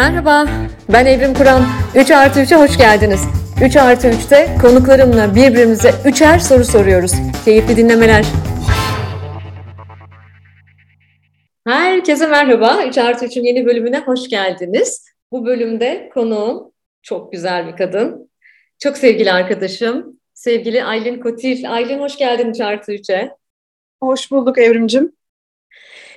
Merhaba, ben Evrim Kur'an. 3 artı 3'e hoş geldiniz. 3 artı 3'te konuklarımla birbirimize üçer soru soruyoruz. Keyifli dinlemeler. Herkese merhaba. 3 artı 3'ün yeni bölümüne hoş geldiniz. Bu bölümde konuğum çok güzel bir kadın. Çok sevgili arkadaşım, sevgili Aylin Kotil. Aylin hoş geldin 3 artı 3'e. Hoş bulduk Evrimcim.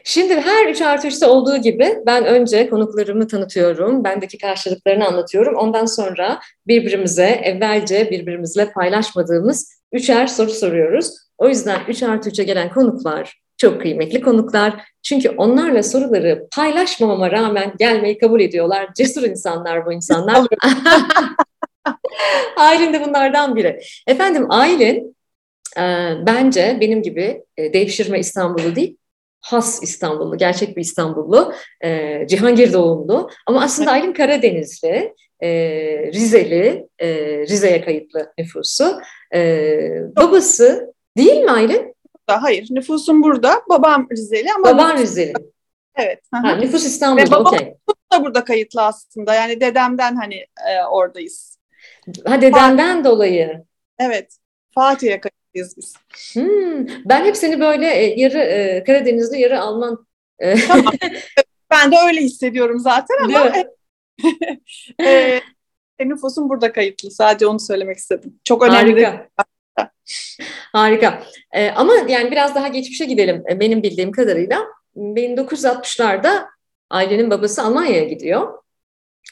Şimdi her 3 artı 3'te olduğu gibi ben önce konuklarımı tanıtıyorum, bendeki karşılıklarını anlatıyorum. Ondan sonra birbirimize evvelce birbirimizle paylaşmadığımız üçer soru soruyoruz. O yüzden 3 artı 3'e gelen konuklar çok kıymetli konuklar. Çünkü onlarla soruları paylaşmamama rağmen gelmeyi kabul ediyorlar. Cesur insanlar bu insanlar. Aylin de bunlardan biri. Efendim Aylin e, bence benim gibi e, devşirme İstanbul'u değil, has İstanbullu, gerçek bir İstanbullu, e, Cihangir doğumlu ama aslında Aylin Karadenizli, e, Rizeli, e, Rize'ye kayıtlı nüfusu. E, babası değil mi Aylin? Hayır, nüfusum burada. Babam Rizeli ama... Babam Rizeli. Evet. Ha, nüfus İstanbul'da, okey. da burada kayıtlı aslında. Yani dedemden hani e, oradayız. Ha dedenden Fatih. dolayı. Evet. Fatih'e kayıtlıyız biz. Hmm, ben hep seni böyle e, yarı e, Karadenizli, yarı Alman... E, tamam. ben de öyle hissediyorum zaten ama... e, nüfusum burada kayıtlı. Sadece onu söylemek istedim. Çok önemli. Harika. Harika. Ee, ama yani biraz daha geçmişe gidelim. Benim bildiğim kadarıyla 1960'larda ailenin babası Almanya'ya gidiyor.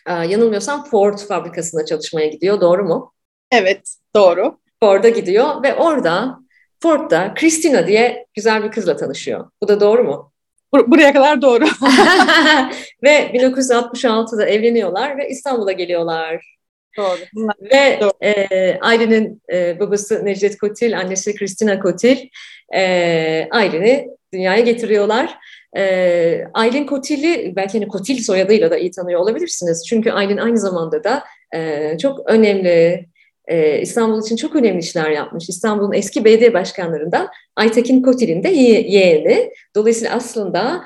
Ee, yanılmıyorsam Ford fabrikasında çalışmaya gidiyor. Doğru mu? Evet, doğru. Ford'a gidiyor ve orada Ford'da Christina diye güzel bir kızla tanışıyor. Bu da doğru mu? Bur- buraya kadar doğru. ve 1966'da evleniyorlar ve İstanbul'a geliyorlar. Doğru. Ve Doğru. E, Aylin'in e, babası Necdet Kotil, annesi Christina Kotil e, Aylin'i dünyaya getiriyorlar. E, Aylin Kotil'i belki hani Kotil soyadıyla da iyi tanıyor olabilirsiniz. Çünkü Aylin aynı zamanda da e, çok önemli, e, İstanbul için çok önemli işler yapmış. İstanbul'un eski belediye başkanlarından Aytekin Kotil'in de yeğeni. Dolayısıyla aslında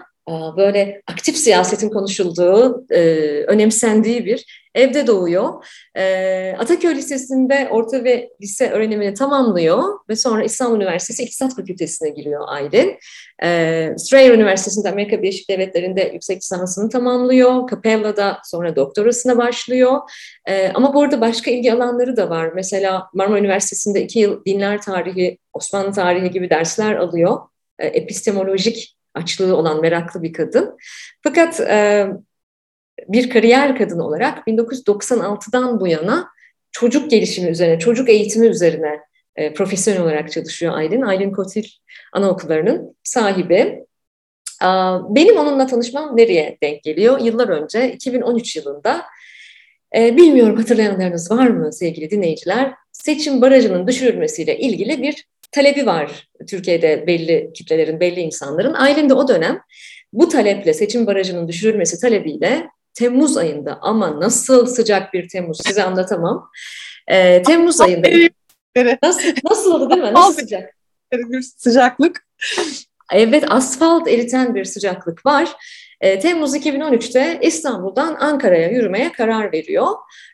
böyle aktif siyasetin konuşulduğu, e, önemsendiği bir evde doğuyor. E, Ataköy Lisesi'nde orta ve lise öğrenimini tamamlıyor ve sonra İstanbul Üniversitesi İktisat Fakültesine giriyor Aylin. E, Strayer Üniversitesi'nde Amerika Birleşik Devletleri'nde yüksek lisansını tamamlıyor. Capella'da sonra doktorasına başlıyor. E, ama bu arada başka ilgi alanları da var. Mesela Marmara Üniversitesi'nde iki yıl dinler tarihi, Osmanlı tarihi gibi dersler alıyor. E, epistemolojik açlığı olan meraklı bir kadın. Fakat e, bir kariyer kadını olarak 1996'dan bu yana çocuk gelişimi üzerine, çocuk eğitimi üzerine e, profesyonel olarak çalışıyor Aylin. Aylin Kotil Anaokulları'nın sahibi. Benim onunla tanışmam nereye denk geliyor? Yıllar önce 2013 yılında e, bilmiyorum hatırlayanlarınız var mı sevgili dinleyiciler? Seçim barajının düşürülmesiyle ilgili bir talebi var Türkiye'de belli kitlelerin, belli insanların. Aylin de o dönem bu taleple, seçim barajının düşürülmesi talebiyle Temmuz ayında ama nasıl sıcak bir Temmuz size anlatamam. Ee, Temmuz ayında nasıl, nasıl oldu değil mi? Nasıl sıcak? Bir sıcaklık. Evet asfalt eriten bir sıcaklık var. E, Temmuz 2013'te İstanbul'dan Ankara'ya yürümeye karar veriyor.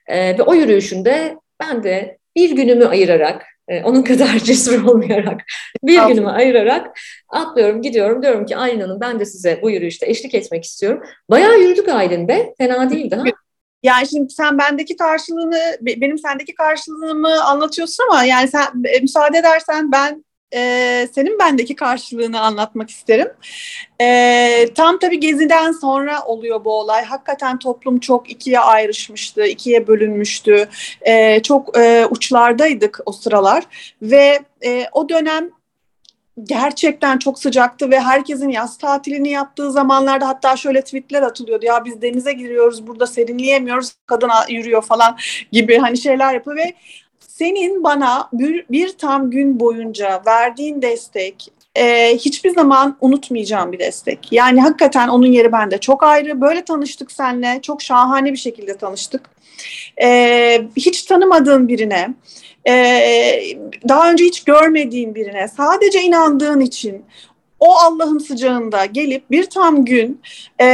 E, ve o yürüyüşünde ben de bir günümü ayırarak e, onun kadar cesur olmayarak bir Aslında. günümü ayırarak atlıyorum gidiyorum diyorum ki Aylin Hanım ben de size bu yürüyüşte eşlik etmek istiyorum. Bayağı yürüdük Aylin be fena değildi ha. Yani şimdi sen bendeki karşılığını, benim sendeki karşılığımı anlatıyorsun ama yani sen e, müsaade edersen ben e, senin bendeki karşılığını anlatmak isterim. E, tam tabii Gezi'den sonra oluyor bu olay. Hakikaten toplum çok ikiye ayrışmıştı, ikiye bölünmüştü. E, çok e, uçlardaydık o sıralar ve e, o dönem gerçekten çok sıcaktı ve herkesin yaz tatilini yaptığı zamanlarda hatta şöyle tweetler atılıyordu ya biz denize giriyoruz burada serinleyemiyoruz kadın yürüyor falan gibi hani şeyler yapıyor ve senin bana bir, bir tam gün boyunca verdiğin destek e, hiçbir zaman unutmayacağım bir destek. Yani hakikaten onun yeri bende çok ayrı. Böyle tanıştık seninle. Çok şahane bir şekilde tanıştık. E, hiç tanımadığın birine, e, daha önce hiç görmediğin birine, sadece inandığın için o Allah'ın sıcağında gelip bir tam gün e,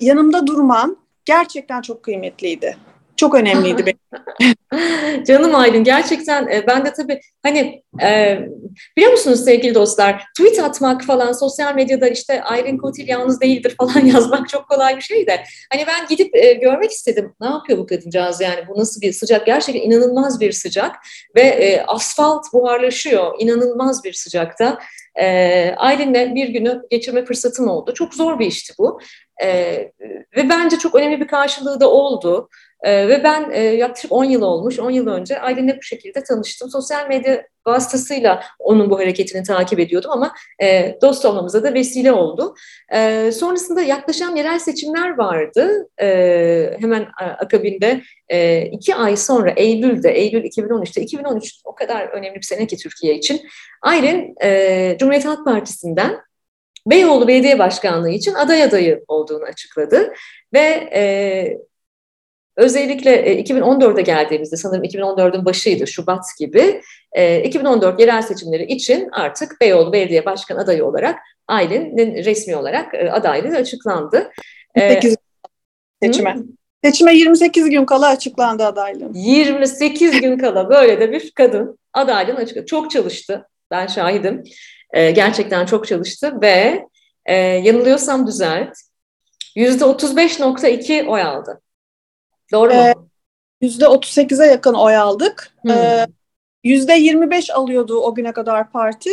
yanımda durman gerçekten çok kıymetliydi. Çok önemliydi benim. Canım Aydın gerçekten e, ben de tabii hani e, biliyor musunuz sevgili dostlar tweet atmak falan sosyal medyada işte Aylin Kotil yalnız değildir falan yazmak çok kolay bir şey de. Hani ben gidip e, görmek istedim ne yapıyor bu kadıncağız yani bu nasıl bir sıcak? Gerçekten inanılmaz bir sıcak ve e, asfalt buharlaşıyor inanılmaz bir sıcakta. E, Aylin'le bir günü geçirme fırsatım oldu. Çok zor bir işti bu. E, ve bence çok önemli bir karşılığı da oldu. E, ve ben e, yaklaşık 10 yıl olmuş, 10 yıl önce Aylin'le bu şekilde tanıştım. Sosyal medya vasıtasıyla onun bu hareketini takip ediyordum ama e, dost olmamıza da vesile oldu. E, sonrasında yaklaşan yerel seçimler vardı. E, hemen akabinde e, iki ay sonra Eylül'de, Eylül 2013'te, 2013 o kadar önemli bir sene ki Türkiye için. Aylin e, Cumhuriyet Halk Partisi'nden Beyoğlu Belediye Başkanlığı için aday adayı olduğunu açıkladı. Ve e, Özellikle 2014'e geldiğimizde sanırım 2014'ün başıydı Şubat gibi 2014 yerel seçimleri için artık Beyoğlu Belediye Başkan adayı olarak Aylin'in resmi olarak adaylığı açıklandı. 8 seçime. Hı? Seçime 28 gün kala açıklandı adaylığım. 28 gün kala böyle de bir kadın adaylığını açıkladı. Çok çalıştı. Ben şahidim. gerçekten çok çalıştı ve yanılıyorsam düzelt. %35.2 oy aldı. Doğru mu? Yüzde 38'e yakın oy aldık. Hmm. Ee, %25 alıyordu o güne kadar parti.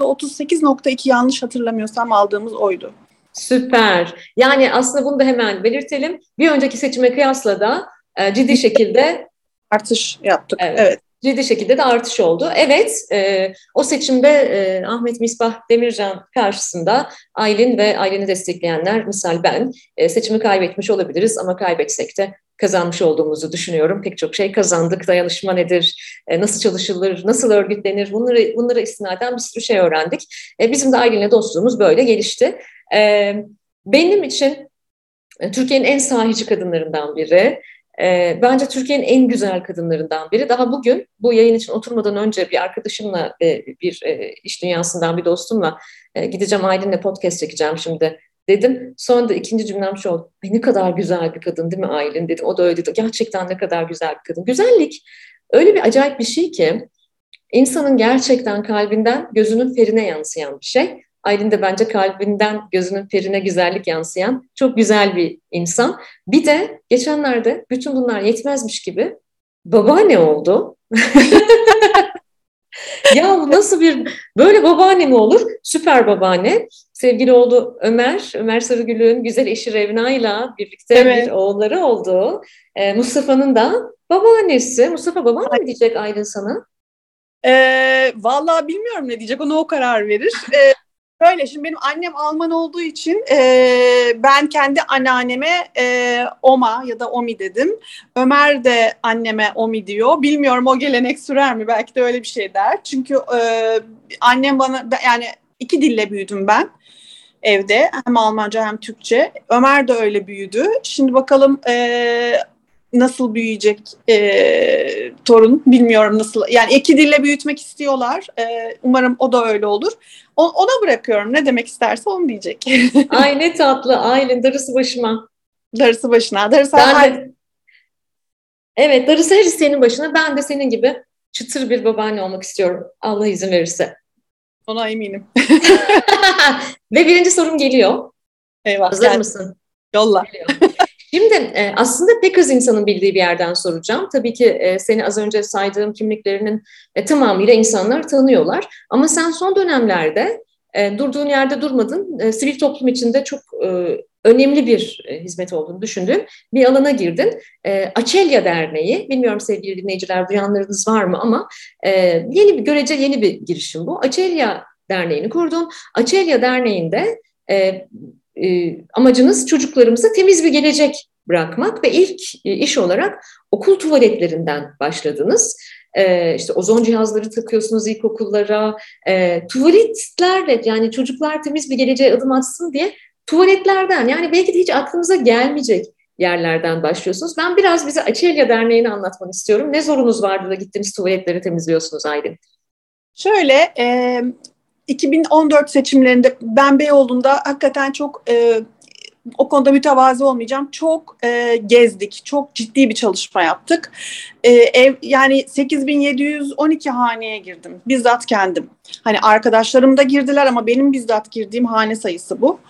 %38.2 e, yanlış hatırlamıyorsam aldığımız oydu. Süper. Yani aslında bunu da hemen belirtelim. Bir önceki seçime kıyasla da e, ciddi şekilde artış yaptık. Evet. evet. Ciddi şekilde de artış oldu. Evet, e, o seçimde e, Ahmet Misbah Demircan karşısında Aylin ve Aylin'i destekleyenler, misal ben, e, seçimi kaybetmiş olabiliriz ama kaybetsek de kazanmış olduğumuzu düşünüyorum. Pek çok şey kazandık. Dayanışma nedir? E, nasıl çalışılır? Nasıl örgütlenir? Bunları bunlara istinaden bir sürü şey öğrendik. E, bizim de aileyle dostluğumuz böyle gelişti. E, benim için Türkiye'nin en sahici kadınlarından biri. Bence Türkiye'nin en güzel kadınlarından biri. Daha bugün bu yayın için oturmadan önce bir arkadaşımla, bir iş dünyasından bir dostumla gideceğim Aylin'le podcast çekeceğim şimdi dedim. Sonra da ikinci cümlem şu oldu. Ay ne kadar güzel bir kadın değil mi Aylin dedim. O da öyle dedi. Gerçekten ne kadar güzel bir kadın. Güzellik öyle bir acayip bir şey ki insanın gerçekten kalbinden gözünün ferine yansıyan bir şey. Aylin de bence kalbinden gözünün ferine güzellik yansıyan çok güzel bir insan. Bir de geçenlerde bütün bunlar yetmezmiş gibi babaanne oldu. ya nasıl bir böyle babaanne mi olur? Süper babaanne. Sevgili oğlu Ömer, Ömer Sarıgül'ün güzel eşi Revna'yla birlikte evet. bir oğulları oldu. Ee, Mustafa'nın da babaannesi. Mustafa babaanne mi diyecek Aylin sana? Ee, vallahi bilmiyorum ne diyecek. Onu o karar verir. Ee, Böyle şimdi benim annem Alman olduğu için e, ben kendi anneanneme e, Oma ya da Omi dedim. Ömer de anneme Omi diyor. Bilmiyorum o gelenek sürer mi? Belki de öyle bir şey der. Çünkü e, annem bana yani iki dille büyüdüm ben evde. Hem Almanca hem Türkçe. Ömer de öyle büyüdü. Şimdi bakalım e, nasıl büyüyecek e, torun bilmiyorum nasıl. Yani iki dille büyütmek istiyorlar. E, umarım o da öyle olur. O, ona bırakıyorum. Ne demek isterse onu diyecek. Ay ne tatlı. Aylin darısı başıma. Darısı başına. Darısı ben de, Evet darısı her senin başına. Ben de senin gibi çıtır bir babaanne olmak istiyorum. Allah izin verirse. Ona eminim. Ve birinci sorum geliyor. Eyvah. Hazır gel. mısın? Yolla. Şimdi e, aslında pek az insanın bildiği bir yerden soracağım. Tabii ki e, seni az önce saydığım kimliklerinin e, tamamıyla insanlar tanıyorlar. Ama sen son dönemlerde durduğun yerde durmadın. Sivil toplum içinde çok önemli bir hizmet olduğunu düşündüğüm bir alana girdin. Açelya Derneği, bilmiyorum sevgili dinleyiciler duyanlarınız var mı ama yeni bir görece yeni bir girişim bu. Açelya Derneği'ni kurdun. Açelya Derneği'nde e, amacınız çocuklarımıza temiz bir gelecek bırakmak ve ilk e, iş olarak okul tuvaletlerinden başladınız. E, işte ozon cihazları takıyorsunuz ilkokullara, e, tuvaletlerle yani çocuklar temiz bir geleceğe adım atsın diye tuvaletlerden yani belki de hiç aklınıza gelmeyecek yerlerden başlıyorsunuz. Ben biraz bize Açelya Derneği'ni anlatmanı istiyorum. Ne zorunuz vardı da gittiniz tuvaletleri temizliyorsunuz Aylin? Şöyle, e, 2014 seçimlerinde ben Beyoğlu'nda hakikaten çok e, o konuda mütevazi olmayacağım. Çok e, gezdik, çok ciddi bir çalışma yaptık. E, ev Yani 8712 haneye girdim, bizzat kendim. Hani arkadaşlarım da girdiler ama benim bizzat girdiğim hane sayısı bu.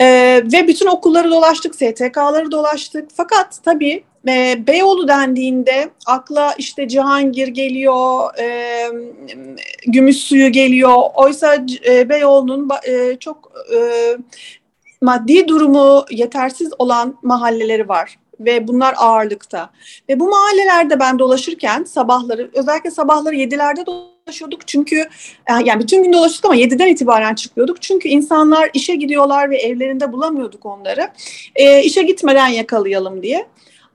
E, ve bütün okulları dolaştık, STK'ları dolaştık. Fakat tabii e, Beyoğlu dendiğinde akla işte Cihangir geliyor, e, Gümüş Suyu geliyor. Oysa e, Beyoğlu'nun e, çok e, maddi durumu yetersiz olan mahalleleri var ve bunlar ağırlıkta. Ve bu mahallelerde ben dolaşırken sabahları özellikle sabahları 7'lerde dolaşıyorduk çünkü e, yani bütün gün dolaşıyorduk ama 7'den itibaren çıkıyorduk. Çünkü insanlar işe gidiyorlar ve evlerinde bulamıyorduk onları. E, işe gitmeden yakalayalım diye.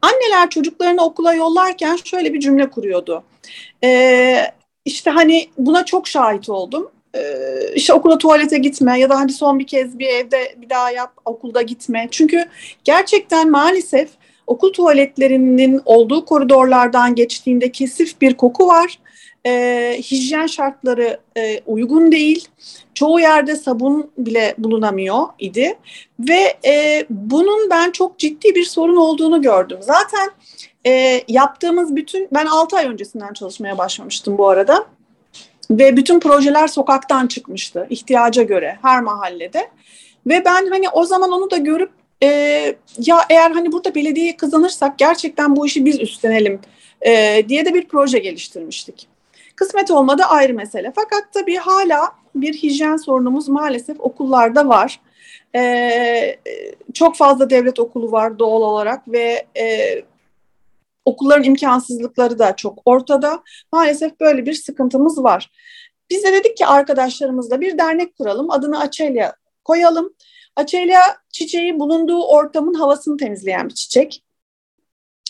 Anneler çocuklarını okula yollarken şöyle bir cümle kuruyordu. E, işte hani buna çok şahit oldum ee, işte okula tuvalete gitme ya da hani son bir kez bir evde bir daha yap okulda gitme. Çünkü gerçekten maalesef okul tuvaletlerinin olduğu koridorlardan geçtiğinde kesif bir koku var. E, hijyen şartları e, uygun değil. Çoğu yerde sabun bile bulunamıyor idi. Ve e, bunun ben çok ciddi bir sorun olduğunu gördüm. Zaten e, yaptığımız bütün, ben 6 ay öncesinden çalışmaya başlamıştım bu arada. Ve bütün projeler sokaktan çıkmıştı ihtiyaca göre her mahallede. Ve ben hani o zaman onu da görüp e, ya eğer hani burada belediyeyi kazanırsak gerçekten bu işi biz üstlenelim e, diye de bir proje geliştirmiştik. Kısmet olmadı ayrı mesele. Fakat tabii hala bir hijyen sorunumuz maalesef okullarda var. Ee, çok fazla devlet okulu var doğal olarak ve e, okulların imkansızlıkları da çok ortada. Maalesef böyle bir sıkıntımız var. Biz de dedik ki arkadaşlarımızla bir dernek kuralım, adını Açelya koyalım. Açelya çiçeği bulunduğu ortamın havasını temizleyen bir çiçek.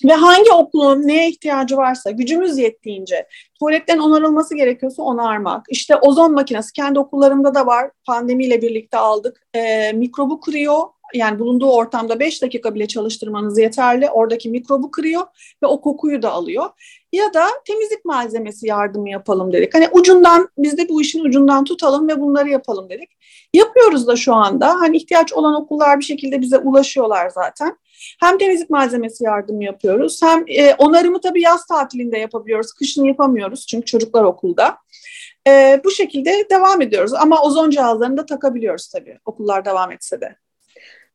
Ve hangi okulun neye ihtiyacı varsa gücümüz yettiğince tuvaletlerin onarılması gerekiyorsa onarmak. İşte ozon makinesi kendi okullarımda da var. Pandemiyle birlikte aldık. E, mikrobu kırıyor yani bulunduğu ortamda 5 dakika bile çalıştırmanız yeterli. Oradaki mikrobu kırıyor ve o kokuyu da alıyor. Ya da temizlik malzemesi yardımı yapalım dedik. Hani ucundan biz de bu işin ucundan tutalım ve bunları yapalım dedik. Yapıyoruz da şu anda. Hani ihtiyaç olan okullar bir şekilde bize ulaşıyorlar zaten. Hem temizlik malzemesi yardımı yapıyoruz. Hem e, onarımı tabii yaz tatilinde yapabiliyoruz. Kışın yapamıyoruz çünkü çocuklar okulda. E, bu şekilde devam ediyoruz. Ama ozon cihazlarını da takabiliyoruz tabii okullar devam etse de.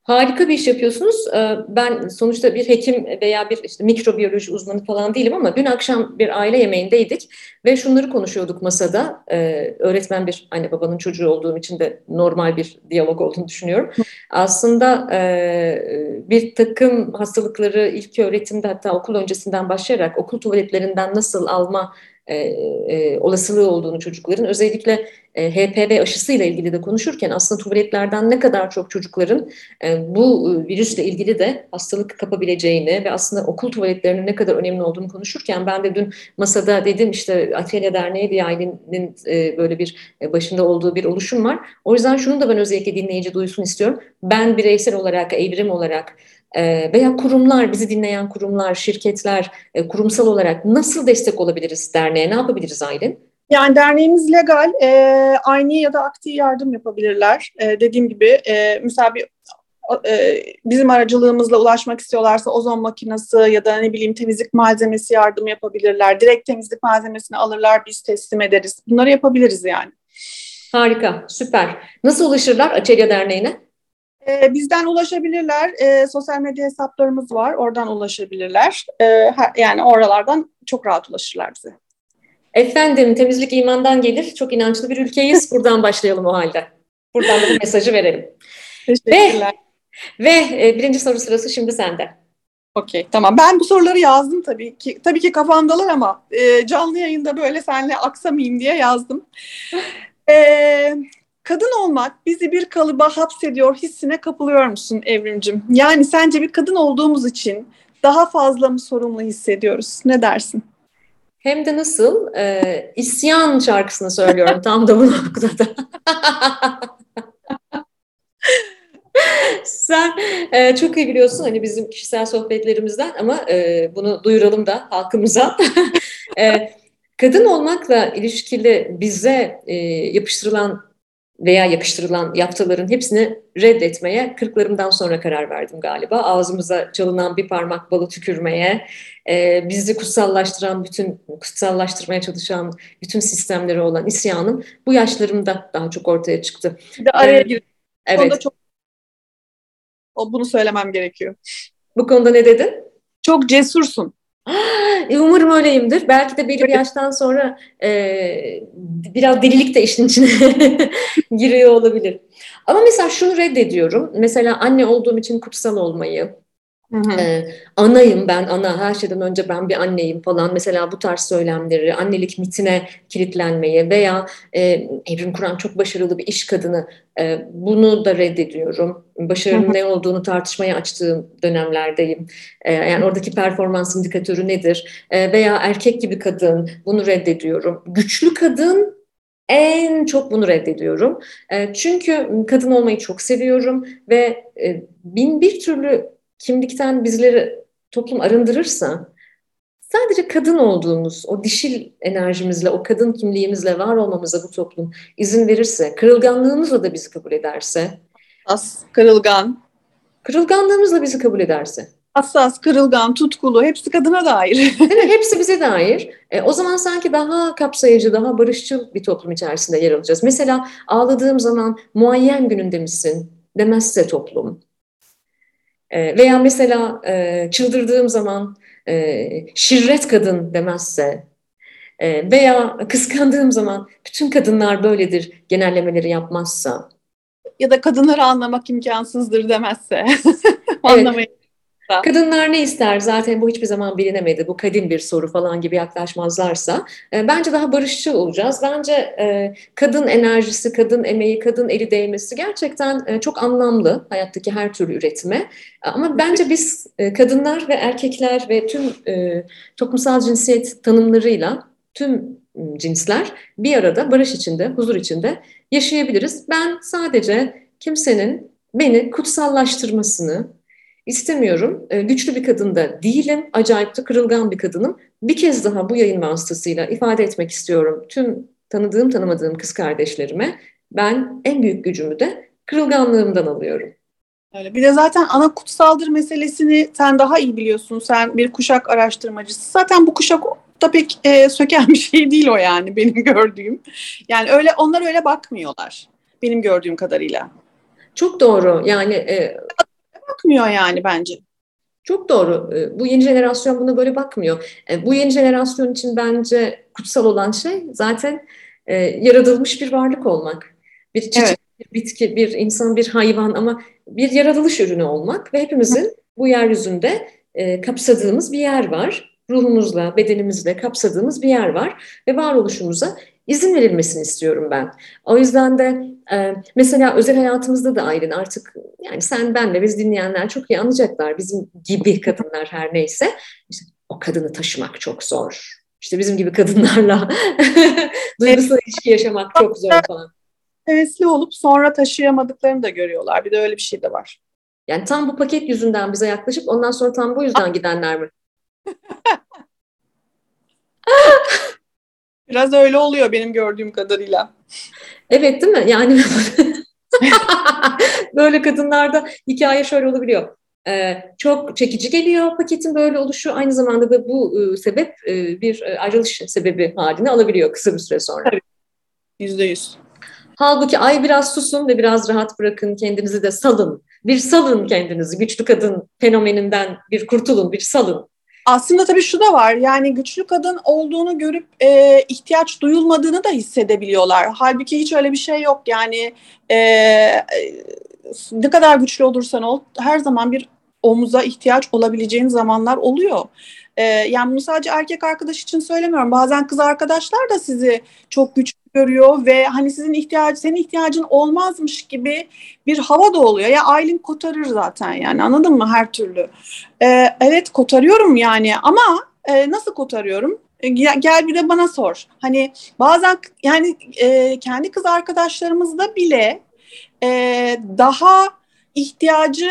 Harika bir iş yapıyorsunuz. Ee, ben sonuçta bir hekim veya bir işte mikrobiyoloji uzmanı falan değilim ama dün akşam bir aile yemeğindeydik ve şunları konuşuyorduk masada. Ee, öğretmen bir anne babanın çocuğu olduğum için de normal bir diyalog olduğunu düşünüyorum. Aslında e, bir takım hastalıkları ilk öğretimde hatta okul öncesinden başlayarak okul tuvaletlerinden nasıl alma e, e, olasılığı olduğunu çocukların özellikle e, HPV aşısıyla ilgili de konuşurken aslında tuvaletlerden ne kadar çok çocukların e, bu e, virüsle ilgili de hastalık kapabileceğini ve aslında okul tuvaletlerinin ne kadar önemli olduğunu konuşurken ben de dün masada dedim işte Atölye Derneği diye ailenin e, böyle bir e, başında olduğu bir oluşum var. O yüzden şunu da ben özellikle dinleyici duysun istiyorum. Ben bireysel olarak, evrim olarak veya kurumlar, bizi dinleyen kurumlar, şirketler, e, kurumsal olarak nasıl destek olabiliriz derneğe? Ne yapabiliriz Aylin? Yani derneğimiz legal, e, aynı ya da aktif yardım yapabilirler. E, dediğim gibi e, mesela bir e, bizim aracılığımızla ulaşmak istiyorlarsa ozon makinesi ya da ne bileyim temizlik malzemesi yardım yapabilirler. Direkt temizlik malzemesini alırlar, biz teslim ederiz. Bunları yapabiliriz yani. Harika, süper. Nasıl ulaşırlar Açelya Derneği'ne? E, bizden ulaşabilirler. E, sosyal medya hesaplarımız var. Oradan ulaşabilirler. E, yani oralardan çok rahat ulaşırlar bize. Efendim temizlik imandan gelir. Çok inançlı bir ülkeyiz. Buradan başlayalım o halde. Buradan da bu mesajı verelim. Teşekkürler. Ve, ve e, birinci soru sırası şimdi sende. Okey tamam. Ben bu soruları yazdım tabii ki. Tabii ki kafamdalar ama e, canlı yayında böyle senle aksamayayım diye yazdım. E, kadın olmak bizi bir kalıba hapsediyor hissine kapılıyor musun Evrimcim? Yani sence bir kadın olduğumuz için daha fazla mı sorumlu hissediyoruz? Ne dersin? Hem de nasıl? Ee, isyan şarkısını söylüyorum tam da bu noktada. Sen e, çok iyi biliyorsun hani bizim kişisel sohbetlerimizden ama e, bunu duyuralım da halkımıza. e, kadın olmakla ilişkili bize e, yapıştırılan veya yakıştırılan yaptıların hepsini reddetmeye kırklarımdan sonra karar verdim galiba. Ağzımıza çalınan bir parmak balı tükürmeye, e, bizi kutsallaştıran bütün, kutsallaştırmaya çalışan bütün sistemlere olan isyanım bu yaşlarımda daha çok ortaya çıktı. Bir de araya ee, Evet. çok bunu söylemem gerekiyor. Bu konuda ne dedin? Çok cesursun. Umarım öyleyimdir. Belki de belli bir yaştan sonra e, biraz delilik de işin içine giriyor olabilir. Ama mesela şunu reddediyorum. Mesela anne olduğum için kutsal olmayı, Hı hı. Ee, anayım ben, ana her şeyden önce ben bir anneyim falan. Mesela bu tarz söylemleri, annelik mitine kilitlenmeyi veya e, Evrim Kur'an çok başarılı bir iş kadını, e, bunu da reddediyorum. Başarının ne olduğunu tartışmaya açtığım dönemlerdeyim. E, yani oradaki performans indikatörü nedir? E, veya erkek gibi kadın, bunu reddediyorum. Güçlü kadın en çok bunu reddediyorum. E, çünkü kadın olmayı çok seviyorum ve e, bin bir türlü kimlikten bizleri toplum arındırırsa sadece kadın olduğumuz, o dişil enerjimizle, o kadın kimliğimizle var olmamıza bu toplum izin verirse, kırılganlığımızla da bizi kabul ederse. As, kırılgan. Kırılganlığımızla bizi kabul ederse. Hassas, kırılgan, tutkulu, hepsi kadına dair. evet, hepsi bize dair. E, o zaman sanki daha kapsayıcı, daha barışçıl bir toplum içerisinde yer alacağız. Mesela ağladığım zaman muayyen gününde misin demezse toplum. E, veya mesela e, çıldırdığım zaman e, şirret kadın demezse e, veya kıskandığım zaman bütün kadınlar böyledir genellemeleri yapmazsa. Ya da kadınları anlamak imkansızdır demezse. evet. Kadınlar ne ister zaten bu hiçbir zaman bilinemedi. Bu kadim bir soru falan gibi yaklaşmazlarsa e, bence daha barışçıl olacağız. Bence e, kadın enerjisi, kadın emeği, kadın eli değmesi gerçekten e, çok anlamlı hayattaki her türlü üretime. Ama bence biz e, kadınlar ve erkekler ve tüm e, toplumsal cinsiyet tanımlarıyla tüm cinsler bir arada barış içinde, huzur içinde yaşayabiliriz. Ben sadece kimsenin beni kutsallaştırmasını, İstemiyorum. E, güçlü bir kadın da değilim. Acayip de kırılgan bir kadınım. Bir kez daha bu yayın vasıtasıyla ifade etmek istiyorum. Tüm tanıdığım tanımadığım kız kardeşlerime ben en büyük gücümü de kırılganlığımdan alıyorum. Öyle. Bir de zaten ana kutsaldır meselesini sen daha iyi biliyorsun. Sen bir kuşak araştırmacısı. Zaten bu kuşak da pek e, söken bir şey değil o yani benim gördüğüm. Yani öyle onlar öyle bakmıyorlar benim gördüğüm kadarıyla. Çok doğru. Yani e, bakmıyor yani bence. Çok doğru. Ee, bu yeni jenerasyon buna böyle bakmıyor. Ee, bu yeni jenerasyon için bence kutsal olan şey zaten e, yaratılmış bir varlık olmak. Bir çiçek, evet. bir bitki, bir insan, bir hayvan ama bir yaratılış ürünü olmak ve hepimizin bu yeryüzünde e, kapsadığımız bir yer var. Ruhumuzla, bedenimizle kapsadığımız bir yer var ve varoluşumuza izin verilmesini istiyorum ben. O yüzden de e, mesela özel hayatımızda da Aylin artık yani sen ben ve biz dinleyenler çok iyi anlayacaklar. Bizim gibi kadınlar her neyse işte o kadını taşımak çok zor. İşte bizim gibi kadınlarla duygusal ilişki yaşamak çok zor falan. Hevesli olup sonra taşıyamadıklarını da görüyorlar. Bir de öyle bir şey de var. Yani tam bu paket yüzünden bize yaklaşıp ondan sonra tam bu yüzden gidenler mi? Biraz öyle oluyor benim gördüğüm kadarıyla. Evet değil mi? Yani böyle kadınlarda hikaye şöyle olabiliyor. Ee, çok çekici geliyor paketin böyle oluşu. Aynı zamanda da bu e, sebep e, bir e, ayrılış sebebi halini alabiliyor kısa bir süre sonra. Yüzde yüz. Halbuki ay biraz susun ve biraz rahat bırakın kendinizi de salın. Bir salın kendinizi. Güçlü kadın fenomeninden bir kurtulun, bir salın. Aslında tabii şu da var yani güçlü kadın olduğunu görüp e, ihtiyaç duyulmadığını da hissedebiliyorlar. Halbuki hiç öyle bir şey yok yani e, ne kadar güçlü olursan ol her zaman bir omuza ihtiyaç olabileceğin zamanlar oluyor. Ee, yani bunu sadece erkek arkadaş için söylemiyorum. Bazen kız arkadaşlar da sizi çok güçlü görüyor ve hani sizin ihtiyacı senin ihtiyacın olmazmış gibi bir hava da oluyor. Ya Aylin kotarır zaten yani anladın mı her türlü. Ee, evet kotarıyorum yani ama e, nasıl kotarıyorum? E, gel bir de bana sor. Hani bazen yani e, kendi kız arkadaşlarımızda bile e, daha ihtiyacı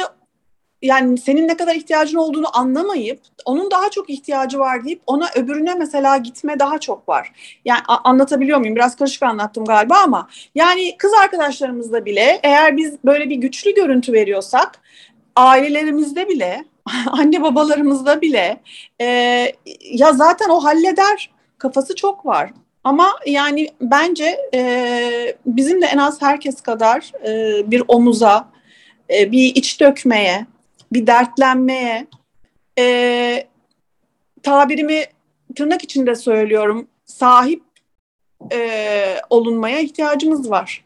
yani senin ne kadar ihtiyacın olduğunu anlamayıp onun daha çok ihtiyacı var deyip ona öbürüne mesela gitme daha çok var. Yani anlatabiliyor muyum? Biraz karışık anlattım galiba ama yani kız arkadaşlarımızda bile eğer biz böyle bir güçlü görüntü veriyorsak ailelerimizde bile anne babalarımızda bile e, ya zaten o halleder kafası çok var. Ama yani bence e, bizim de en az herkes kadar e, bir omuza, e, bir iç dökmeye, bir dertlenmeye, e, tabirimi tırnak içinde söylüyorum, sahip e, olunmaya ihtiyacımız var.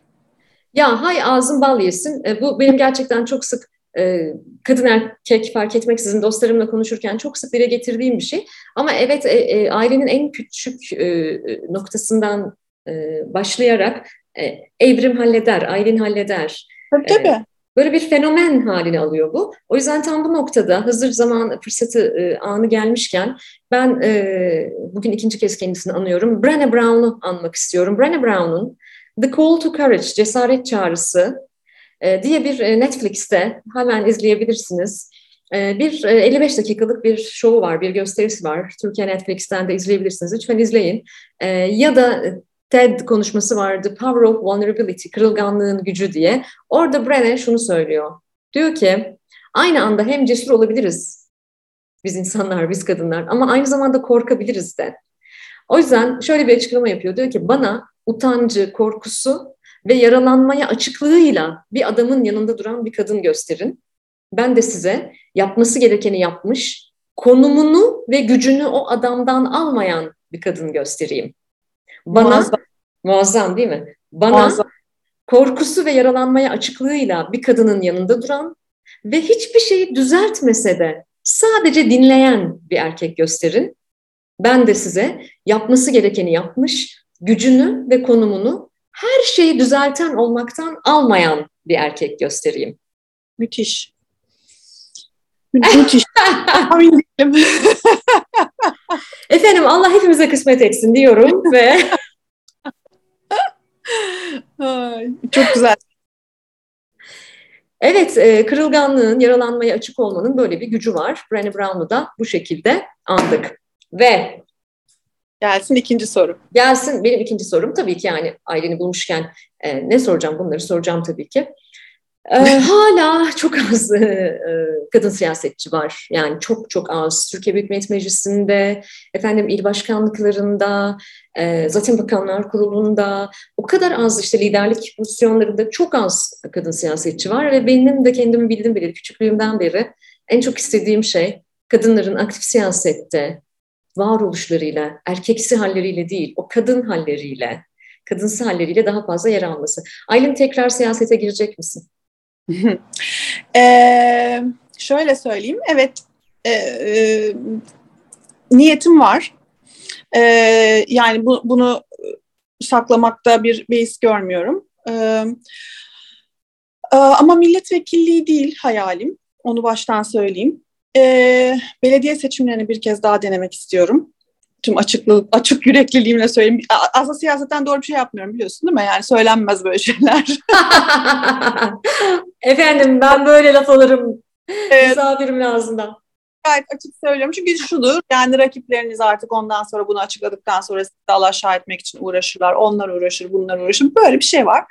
Ya hay ağzın bal yesin. E, bu benim gerçekten çok sık e, kadın erkek fark etmeksizin dostlarımla konuşurken çok sık dile getirdiğim bir şey. Ama evet e, e, ailenin en küçük e, noktasından e, başlayarak e, evrim halleder, ailen halleder. Tabii tabii. E, Böyle bir fenomen halini alıyor bu. O yüzden tam bu noktada hazır zaman fırsatı e, anı gelmişken ben e, bugün ikinci kez kendisini anıyorum. Brené Brown'u anmak istiyorum. Brené Brown'un The Call to Courage, Cesaret Çağrısı e, diye bir Netflix'te hemen izleyebilirsiniz. Bir e, 55 dakikalık bir show var, bir gösterisi var. Türkiye Netflix'ten de izleyebilirsiniz. Lütfen izleyin. Ya da TED konuşması vardı. Power of Vulnerability, kırılganlığın gücü diye. Orada Brené şunu söylüyor. Diyor ki aynı anda hem cesur olabiliriz biz insanlar, biz kadınlar ama aynı zamanda korkabiliriz de. O yüzden şöyle bir açıklama yapıyor. Diyor ki bana utancı, korkusu ve yaralanmaya açıklığıyla bir adamın yanında duran bir kadın gösterin. Ben de size yapması gerekeni yapmış, konumunu ve gücünü o adamdan almayan bir kadın göstereyim. Bana muazzam, muazzam değil mi? Bana muazzam. korkusu ve yaralanmaya açıklığıyla bir kadının yanında duran ve hiçbir şeyi düzeltmese de sadece dinleyen bir erkek gösterin. Ben de size yapması gerekeni yapmış, gücünü ve konumunu her şeyi düzelten olmaktan almayan bir erkek göstereyim. Müthiş. Müthiş. Efendim Allah hepimize kısmet etsin diyorum ve çok güzel. Evet, e, kırılganlığın, yaralanmaya açık olmanın böyle bir gücü var. Brené Brown'u da bu şekilde andık. Ve Gelsin ikinci soru. Gelsin benim ikinci sorum tabii ki yani aileni bulmuşken e, ne soracağım bunları soracağım tabii ki. E, hala çok az e, e, kadın siyasetçi var. Yani çok çok az. Türkiye Büyük Millet Meclisi'nde, efendim il başkanlıklarında, e, zaten Bakanlar Kurulu'nda o kadar az işte liderlik pozisyonlarında çok az kadın siyasetçi var ve benim de kendimi bildim bile küçüklüğümden beri en çok istediğim şey kadınların aktif siyasette, varoluşlarıyla, erkeksi halleriyle değil, o kadın halleriyle, kadınsı halleriyle daha fazla yer alması. Aylin tekrar siyasete girecek misin? Ee, şöyle söyleyeyim, evet e, e, niyetim var. E, yani bu, bunu saklamakta bir beis görmüyorum. E, e, ama milletvekilliği değil hayalim, onu baştan söyleyeyim e, belediye seçimlerini bir kez daha denemek istiyorum. Tüm açıklık, açık yürekliliğimle söyleyeyim. Aslında siyasetten doğru bir şey yapmıyorum biliyorsun değil mi? Yani söylenmez böyle şeyler. Efendim ben böyle laf alırım. Evet. Misafirimin ağzından gayet açık söylüyorum. Çünkü şudur yani rakipleriniz artık ondan sonra bunu açıkladıktan sonra sizi alaşağı etmek için uğraşırlar. Onlar uğraşır, bunlar uğraşır. Böyle bir şey var.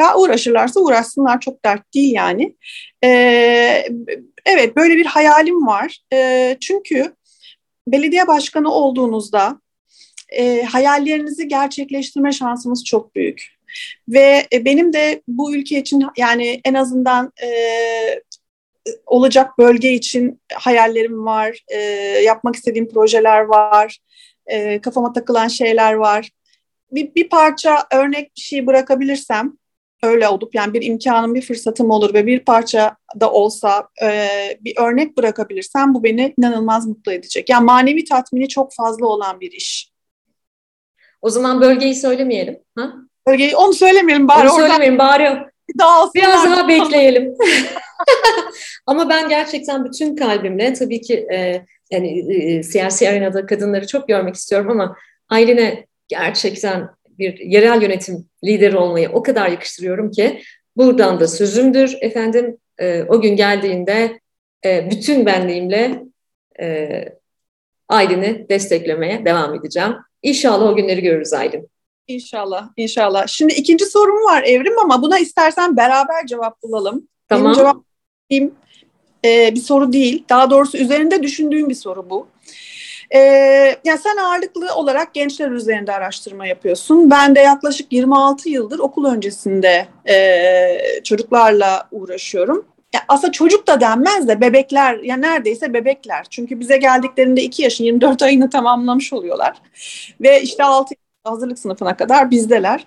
Ya uğraşırlarsa uğraşsınlar çok dert değil yani. Ee, evet böyle bir hayalim var. Ee, çünkü belediye başkanı olduğunuzda e, hayallerinizi gerçekleştirme şansımız çok büyük. Ve e, benim de bu ülke için yani en azından e, olacak bölge için hayallerim var, e, yapmak istediğim projeler var, e, kafama takılan şeyler var. Bir, bir parça örnek bir şey bırakabilirsem öyle olup yani bir imkanım, bir fırsatım olur ve bir parça da olsa e, bir örnek bırakabilirsem bu beni inanılmaz mutlu edecek. Yani manevi tatmini çok fazla olan bir iş. O zaman bölgeyi söylemeyelim. Ha? Bölgeyi onu söylemeyelim bari. Onu söylemeyelim bari Dağılsınlar. Biraz daha bekleyelim. Ama ben gerçekten bütün kalbimle tabii ki e, yani e, siyasi arenada kadınları çok görmek istiyorum ama Aylin'e gerçekten bir yerel yönetim lideri olmayı o kadar yakıştırıyorum ki buradan da sözümdür efendim e, o gün geldiğinde e, bütün benliğimle e, Aylin'i desteklemeye devam edeceğim. İnşallah o günleri görürüz Aylin. İnşallah, inşallah. Şimdi ikinci sorum var Evrim ama buna istersen beraber cevap bulalım. Tamam. Benim cevap e, bir soru değil. Daha doğrusu üzerinde düşündüğüm bir soru bu. E, yani sen ağırlıklı olarak gençler üzerinde araştırma yapıyorsun. Ben de yaklaşık 26 yıldır okul öncesinde e, çocuklarla uğraşıyorum. Yani aslında çocuk da denmez de bebekler, ya yani neredeyse bebekler. Çünkü bize geldiklerinde 2 yaşın 24 ayını tamamlamış oluyorlar. Ve işte 6 hazırlık sınıfına kadar bizdeler.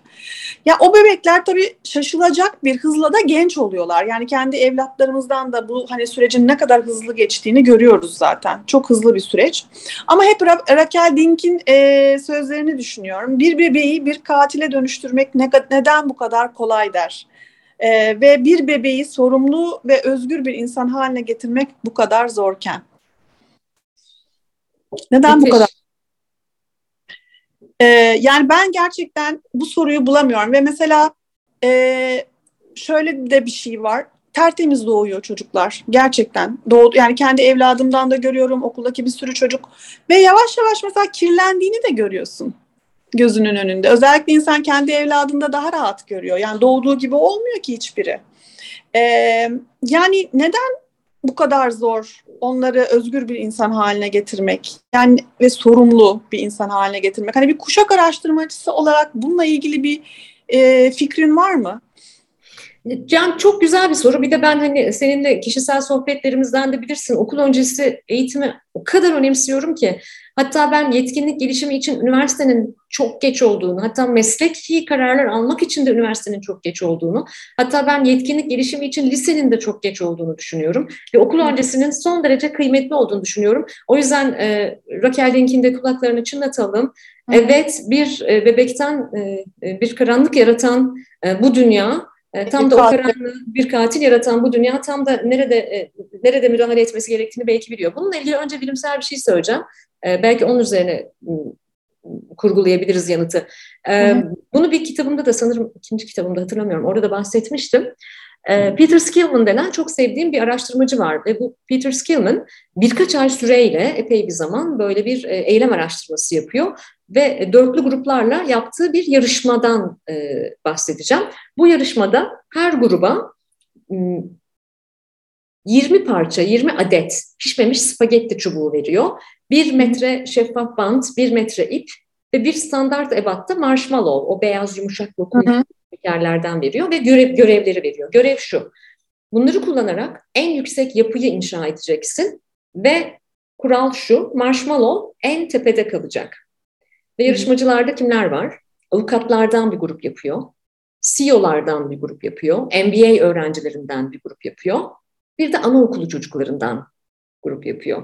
Ya o bebekler tabii şaşılacak bir hızla da genç oluyorlar. Yani kendi evlatlarımızdan da bu hani sürecin ne kadar hızlı geçtiğini görüyoruz zaten. Çok hızlı bir süreç. Ama hep Ra- Raquel Dink'in e, sözlerini düşünüyorum. Bir bebeği bir katile dönüştürmek ne, neden bu kadar kolay der. E, ve bir bebeği sorumlu ve özgür bir insan haline getirmek bu kadar zorken. Neden Müthiş. bu kadar ee, yani ben gerçekten bu soruyu bulamıyorum ve mesela e, şöyle de bir şey var. Tertemiz doğuyor çocuklar gerçekten. Doğdu, yani kendi evladımdan da görüyorum okuldaki bir sürü çocuk ve yavaş yavaş mesela kirlendiğini de görüyorsun gözünün önünde. Özellikle insan kendi evladında daha rahat görüyor. Yani doğduğu gibi olmuyor ki hiçbiri. Ee, yani neden bu kadar zor onları özgür bir insan haline getirmek yani ve sorumlu bir insan haline getirmek. Hani bir kuşak araştırmacısı olarak bununla ilgili bir e, fikrin var mı? Can çok güzel bir soru. Bir de ben hani seninle kişisel sohbetlerimizden de bilirsin okul öncesi eğitimi o kadar önemsiyorum ki Hatta ben yetkinlik gelişimi için üniversitenin çok geç olduğunu, hatta mesleki kararlar almak için de üniversitenin çok geç olduğunu, hatta ben yetkinlik gelişimi için lisenin de çok geç olduğunu düşünüyorum. Ve okul öncesinin son derece kıymetli olduğunu düşünüyorum. O yüzden e, Raquel Link'in de kulaklarını çınlatalım. Evet, bir e, bebekten e, e bir karanlık yaratan bu dünya e, tam da o karanlığı bir katil yaratan bu dünya tam da nerede e, nerede müdahale etmesi gerektiğini belki biliyor. Bununla ilgili önce bilimsel bir şey söyleyeceğim. E, belki onun üzerine kurgulayabiliriz yanıtı. E, bunu bir kitabımda da sanırım ikinci kitabımda hatırlamıyorum. Orada da bahsetmiştim. E, Peter Skillman denen çok sevdiğim bir araştırmacı var ve bu Peter Skillman birkaç ay süreyle epey bir zaman böyle bir e, eylem araştırması yapıyor ve dörtlü gruplarla yaptığı bir yarışmadan e, bahsedeceğim. Bu yarışmada her gruba 20 parça, 20 adet pişmemiş spagetti çubuğu veriyor. 1 metre şeffaf bant, 1 metre ip ve bir standart ebatta marshmallow, o beyaz yumuşak lokum şekerlerden veriyor ve görev, görevleri veriyor. Görev şu, bunları kullanarak en yüksek yapıyı inşa edeceksin ve kural şu, marshmallow en tepede kalacak. Ve yarışmacılarda kimler var? Avukatlardan bir grup yapıyor, CEO'lardan bir grup yapıyor, MBA öğrencilerinden bir grup yapıyor, bir de anaokulu çocuklarından grup yapıyor.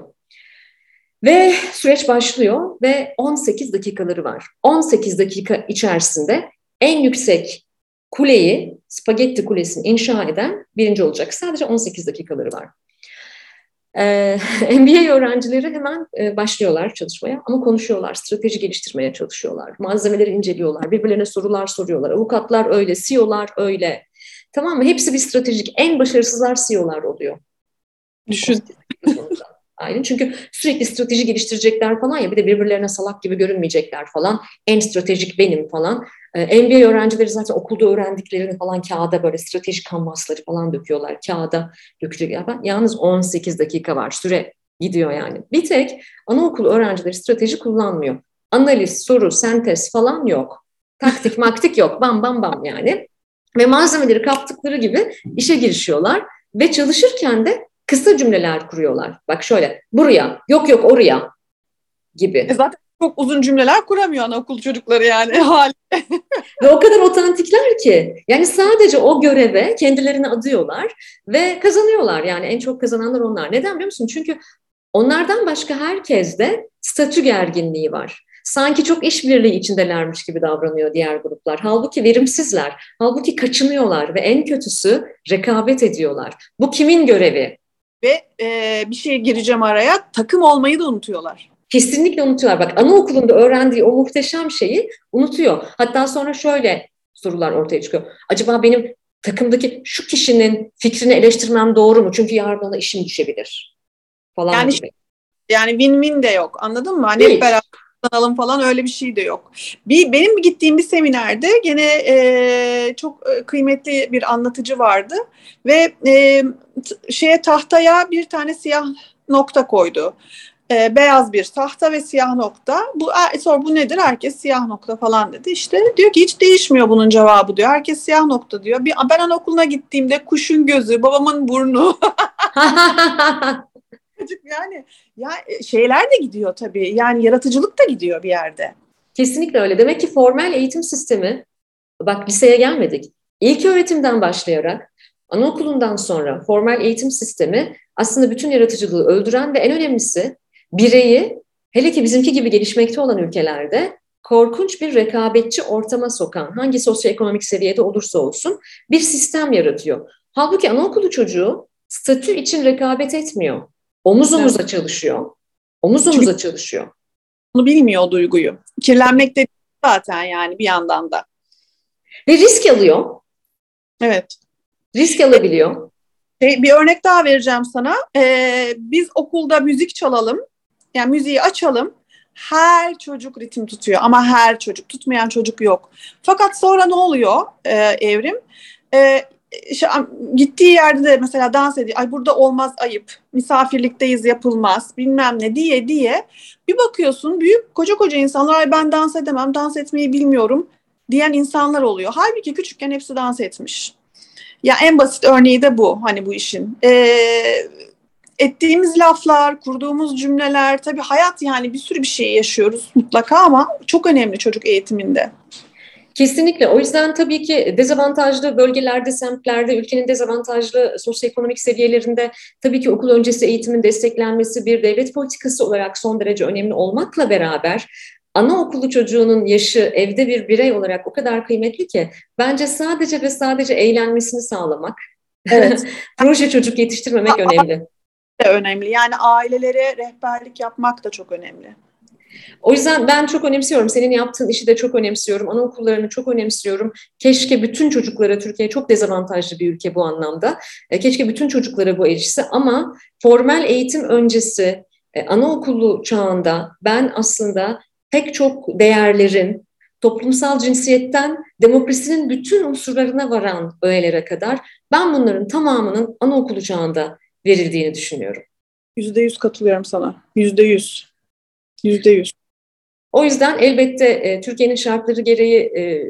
Ve süreç başlıyor ve 18 dakikaları var. 18 dakika içerisinde en yüksek kuleyi, spagetti kulesini inşa eden birinci olacak. Sadece 18 dakikaları var. Ee, MBA öğrencileri hemen e, başlıyorlar çalışmaya ama konuşuyorlar, strateji geliştirmeye çalışıyorlar, malzemeleri inceliyorlar, birbirlerine sorular soruyorlar. Avukatlar öyle, CEO'lar öyle. Tamam mı? Hepsi bir stratejik. En başarısızlar CEO'lar oluyor. Düşün. Aynen çünkü sürekli strateji geliştirecekler falan ya bir de birbirlerine salak gibi görünmeyecekler falan. En stratejik benim falan. Ee, MBA öğrencileri zaten okulda öğrendiklerini falan kağıda böyle stratejik kanvasları falan döküyorlar. Kağıda dökecekler. Yalnız 18 dakika var. Süre gidiyor yani. Bir tek anaokul öğrencileri strateji kullanmıyor. Analiz, soru, sentez falan yok. Taktik maktik yok. Bam bam bam yani. Ve malzemeleri kaptıkları gibi işe girişiyorlar. Ve çalışırken de kısa cümleler kuruyorlar. Bak şöyle buraya yok yok oraya gibi. E zaten çok uzun cümleler kuramıyor anaokul çocukları yani hali. ve o kadar otantikler ki yani sadece o göreve kendilerini adıyorlar ve kazanıyorlar yani en çok kazananlar onlar. Neden biliyor musun? Çünkü onlardan başka herkes de statü gerginliği var. Sanki çok işbirliği içindelermiş gibi davranıyor diğer gruplar. Halbuki verimsizler. Halbuki kaçınıyorlar ve en kötüsü rekabet ediyorlar. Bu kimin görevi? Ve e, bir şey gireceğim araya takım olmayı da unutuyorlar. Kesinlikle unutuyorlar. Bak anaokulunda öğrendiği o muhteşem şeyi unutuyor. Hatta sonra şöyle sorular ortaya çıkıyor. Acaba benim takımdaki şu kişinin fikrini eleştirmem doğru mu? Çünkü yarın ona işim düşebilir falan yani, gibi. Yani win-win de yok anladın mı? Hani hep beraber kazanalım falan öyle bir şey de yok. Bir benim gittiğim bir seminerde gene e, çok kıymetli bir anlatıcı vardı ve e, şeye tahtaya bir tane siyah nokta koydu. E, beyaz bir tahta ve siyah nokta. Bu sonra bu nedir? Herkes siyah nokta falan dedi. İşte diyor ki hiç değişmiyor bunun cevabı diyor. Herkes siyah nokta diyor. Bir, ben anaokuluna gittiğimde kuşun gözü, babamın burnu. yani ya e, şeyler de gidiyor tabii. Yani yaratıcılık da gidiyor bir yerde. Kesinlikle öyle. Demek ki formal eğitim sistemi bak liseye gelmedik. İlk öğretimden başlayarak anaokulundan sonra formal eğitim sistemi aslında bütün yaratıcılığı öldüren ve en önemlisi bireyi hele ki bizimki gibi gelişmekte olan ülkelerde korkunç bir rekabetçi ortama sokan hangi sosyoekonomik seviyede olursa olsun bir sistem yaratıyor. Halbuki anaokulu çocuğu statü için rekabet etmiyor. Omuz omuza evet. çalışıyor. Omuz omuza Çünkü çalışıyor. Bunu bilmiyor duyguyu. Kirlenmek de zaten yani bir yandan da. Ve risk alıyor. Evet. Risk alabiliyor. Bir örnek daha vereceğim sana. Ee, biz okulda müzik çalalım. Yani müziği açalım. Her çocuk ritim tutuyor ama her çocuk tutmayan çocuk yok. Fakat sonra ne oluyor e, evrim? E, işte, gittiği yerde de mesela dans ediyor. Ay burada olmaz ayıp. Misafirlikteyiz yapılmaz. Bilmem ne diye diye. Bir bakıyorsun büyük koca koca insanlar ay ben dans edemem, dans etmeyi bilmiyorum diyen insanlar oluyor. Halbuki küçükken hepsi dans etmiş. Ya en basit örneği de bu hani bu işin. Ee, ettiğimiz laflar, kurduğumuz cümleler tabii hayat yani bir sürü bir şey yaşıyoruz mutlaka ama çok önemli çocuk eğitiminde. Kesinlikle. O yüzden tabii ki dezavantajlı bölgelerde, semtlerde, ülkenin dezavantajlı sosyoekonomik seviyelerinde tabii ki okul öncesi eğitimin desteklenmesi bir devlet politikası olarak son derece önemli olmakla beraber anaokulu çocuğunun yaşı evde bir birey olarak o kadar kıymetli ki bence sadece ve sadece eğlenmesini sağlamak, evet. proje çocuk yetiştirmemek önemli. Önemli. Yani ailelere rehberlik yapmak da çok önemli. O yüzden ben çok önemsiyorum. Senin yaptığın işi de çok önemsiyorum. Anaokullarını çok önemsiyorum. Keşke bütün çocuklara, Türkiye çok dezavantajlı bir ülke bu anlamda. E, keşke bütün çocuklara bu erişse ama formal eğitim öncesi e, anaokulu çağında ben aslında pek çok değerlerin, toplumsal cinsiyetten demokrasinin bütün unsurlarına varan öğelere kadar ben bunların tamamının anaokulu çağında verildiğini düşünüyorum. Yüzde yüz katılıyorum sana. Yüzde yüz. Yüzde yüz. O yüzden elbette e, Türkiye'nin şartları gereği e,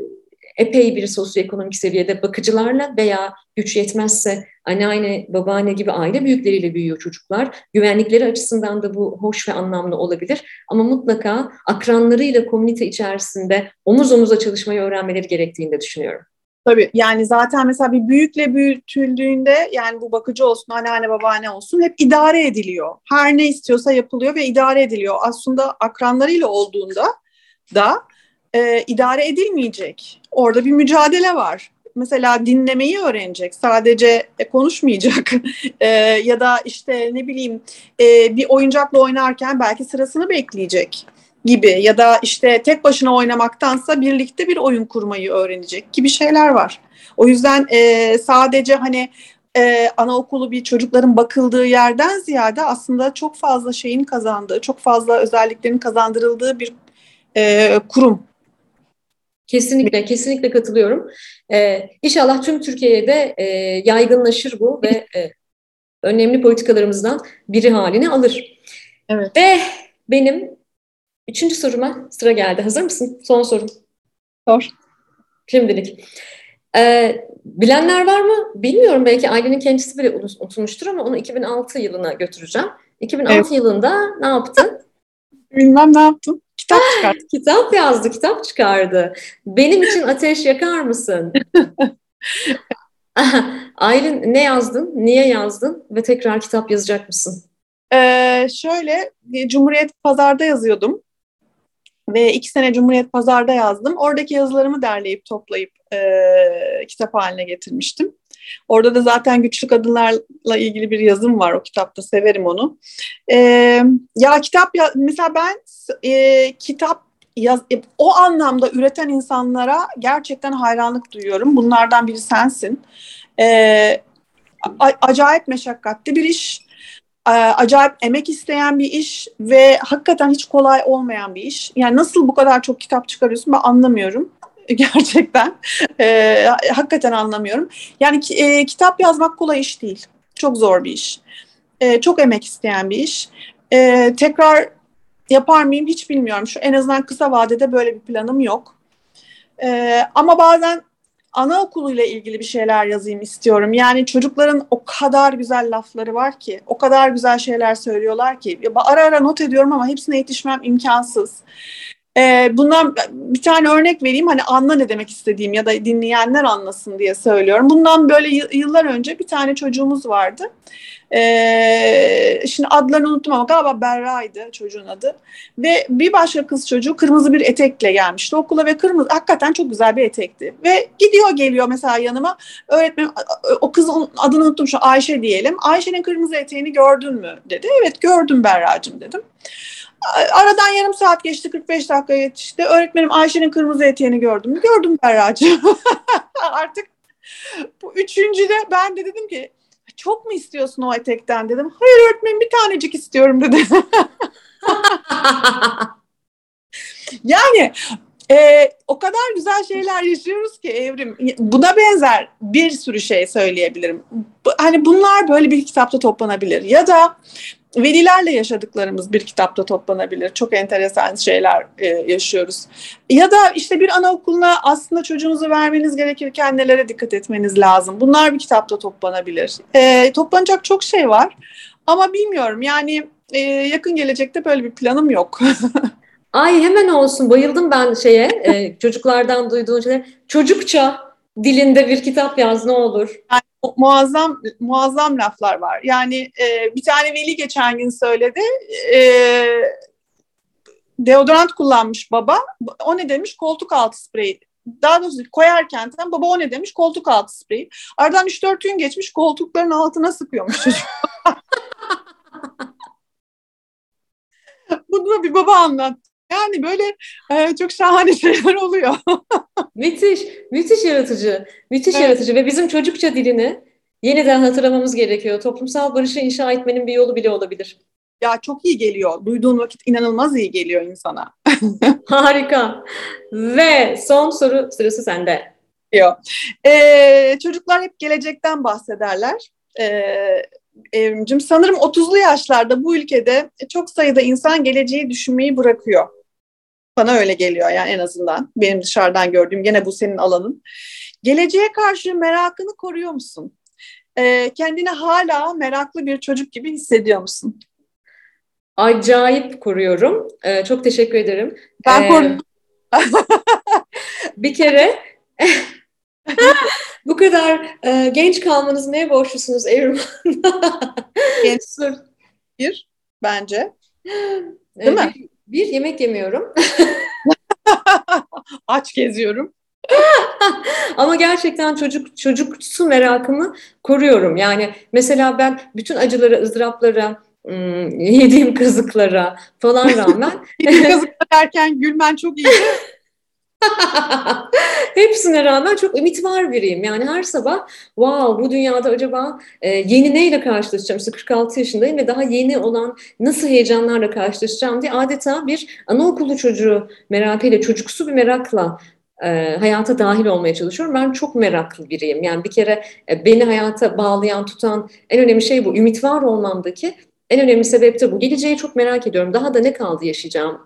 epey bir sosyoekonomik seviyede bakıcılarla veya güç yetmezse anneanne, babaanne gibi aile büyükleriyle büyüyor çocuklar. Güvenlikleri açısından da bu hoş ve anlamlı olabilir. Ama mutlaka akranlarıyla komünite içerisinde omuz omuza çalışmayı öğrenmeleri gerektiğini de düşünüyorum. Tabii yani zaten mesela bir büyükle büyütüldüğünde yani bu bakıcı olsun, anneanne, babaanne olsun hep idare ediliyor. Her ne istiyorsa yapılıyor ve idare ediliyor. Aslında akranlarıyla olduğunda da e, idare edilmeyecek. Orada bir mücadele var. Mesela dinlemeyi öğrenecek, sadece e, konuşmayacak e, ya da işte ne bileyim e, bir oyuncakla oynarken belki sırasını bekleyecek gibi ya da işte tek başına oynamaktansa birlikte bir oyun kurmayı öğrenecek gibi şeyler var. O yüzden e, sadece hani e, anaokulu bir çocukların bakıldığı yerden ziyade aslında çok fazla şeyin kazandığı, çok fazla özelliklerin kazandırıldığı bir e, kurum. Kesinlikle, kesinlikle katılıyorum. Ee, inşallah tüm Türkiye'de e, yaygınlaşır bu ve e, önemli politikalarımızdan biri halini alır. Evet. Ve benim Üçüncü soruma sıra geldi. Hazır mısın? Son sorum. Sor. Şimdilik. Ee, bilenler var mı? Bilmiyorum. Belki ailenin kendisi bile unutmuştur ama onu 2006 yılına götüreceğim. 2006 evet. yılında ne yaptı? Bilmem ne yaptım. Kitap çıkardı. kitap yazdı, kitap çıkardı. Benim için ateş yakar mısın? Aylin ne yazdın? Niye yazdın? Ve tekrar kitap yazacak mısın? Ee, şöyle, Cumhuriyet Pazar'da yazıyordum ve iki sene Cumhuriyet Pazar'da yazdım. Oradaki yazılarımı derleyip toplayıp e, kitap haline getirmiştim. Orada da zaten güçlü kadınlarla ilgili bir yazım var o kitapta severim onu. E, ya kitap ya, mesela ben e, kitap yaz, e, o anlamda üreten insanlara gerçekten hayranlık duyuyorum. Bunlardan biri sensin. E, acayip meşakkatli bir iş. E, acayip emek isteyen bir iş ve hakikaten hiç kolay olmayan bir iş. Yani nasıl bu kadar çok kitap çıkarıyorsun ben anlamıyorum. Gerçekten. E, hakikaten anlamıyorum. Yani e, kitap yazmak kolay iş değil. Çok zor bir iş. E, çok emek isteyen bir iş. E, tekrar yapar mıyım hiç bilmiyorum. Şu en azından kısa vadede böyle bir planım yok. E, ama bazen anaokuluyla ilgili bir şeyler yazayım istiyorum. Yani çocukların o kadar güzel lafları var ki, o kadar güzel şeyler söylüyorlar ki. Ara ara not ediyorum ama hepsine yetişmem imkansız. Ee, bundan bir tane örnek vereyim hani anla ne demek istediğim ya da dinleyenler anlasın diye söylüyorum. Bundan böyle yıllar önce bir tane çocuğumuz vardı. Ee, şimdi adlarını unuttum ama galiba Berra'ydı çocuğun adı. Ve bir başka kız çocuğu kırmızı bir etekle gelmişti okula ve kırmızı hakikaten çok güzel bir etekti. Ve gidiyor geliyor mesela yanıma öğretmenim o kızın adını unuttum şu Ayşe diyelim. Ayşe'nin kırmızı eteğini gördün mü dedi. Evet gördüm Berra'cığım dedim. Aradan yarım saat geçti, 45 dakika geçti. Öğretmenim Ayşe'nin kırmızı eteğini gördüm? Gördüm Berra'cığım. Artık bu üçüncüde ben de dedim ki çok mu istiyorsun o etekten dedim. Hayır öğretmenim bir tanecik istiyorum dedi. yani e, o kadar güzel şeyler yaşıyoruz ki Evrim. Buna benzer bir sürü şey söyleyebilirim. Hani bunlar böyle bir kitapta toplanabilir. Ya da velilerle yaşadıklarımız bir kitapta toplanabilir. Çok enteresan şeyler e, yaşıyoruz. Ya da işte bir anaokuluna aslında çocuğunuzu vermeniz gerekirken nelere dikkat etmeniz lazım. Bunlar bir kitapta toplanabilir. E, toplanacak çok şey var ama bilmiyorum yani e, yakın gelecekte böyle bir planım yok. Ay hemen olsun bayıldım ben şeye e, çocuklardan duyduğum şeyler. Çocukça dilinde bir kitap yaz ne olur. Yani muazzam muazzam laflar var. Yani e, bir tane veli geçen gün söyledi. E, deodorant kullanmış baba. O ne demiş? Koltuk altı spreyi. Daha doğrusu koyarken tam baba o ne demiş? Koltuk altı spreyi. Aradan 3-4 gün geçmiş koltukların altına sıkıyormuş çocuk. Bunu bir baba anlattı. Yani böyle e, çok şahane şeyler oluyor. müthiş, müthiş yaratıcı, müthiş evet. yaratıcı ve bizim çocukça dilini yeniden hatırlamamız gerekiyor. Toplumsal barışı inşa etmenin bir yolu bile olabilir. Ya çok iyi geliyor. Duyduğun vakit inanılmaz iyi geliyor insana. Harika. Ve son soru sırası sende. Yok. Ee, çocuklar hep gelecekten bahsederler. Ee, Evrimcim sanırım 30'lu yaşlarda bu ülkede çok sayıda insan geleceği düşünmeyi bırakıyor. Bana öyle geliyor yani en azından. Benim dışarıdan gördüğüm gene bu senin alanın. Geleceğe karşı merakını koruyor musun? Ee, kendini hala meraklı bir çocuk gibi hissediyor musun? Acayip koruyorum. Ee, çok teşekkür ederim. Ben ee, korudum. bir kere bu kadar e, genç kalmanız neye borçlusunuz Evrim? genç bir bence. Değil ee, mi? Bir, yemek yemiyorum. Aç geziyorum. Ama gerçekten çocuk çocuksu merakımı koruyorum. Yani mesela ben bütün acılara, ızdıraplara, yediğim kazıklara falan rağmen. yediğim kazıklar derken gülmen çok iyi. Hepsine rağmen çok ümit var biriyim. Yani her sabah wow bu dünyada acaba e, yeni neyle karşılaşacağım? İşte 46 yaşındayım ve daha yeni olan nasıl heyecanlarla karşılaşacağım diye adeta bir anaokulu çocuğu merakıyla, çocuksu bir merakla e, hayata dahil olmaya çalışıyorum. Ben çok meraklı biriyim. Yani bir kere e, beni hayata bağlayan, tutan en önemli şey bu. Ümit var olmamdaki en önemli sebep de bu. Geleceği çok merak ediyorum. Daha da ne kaldı yaşayacağım?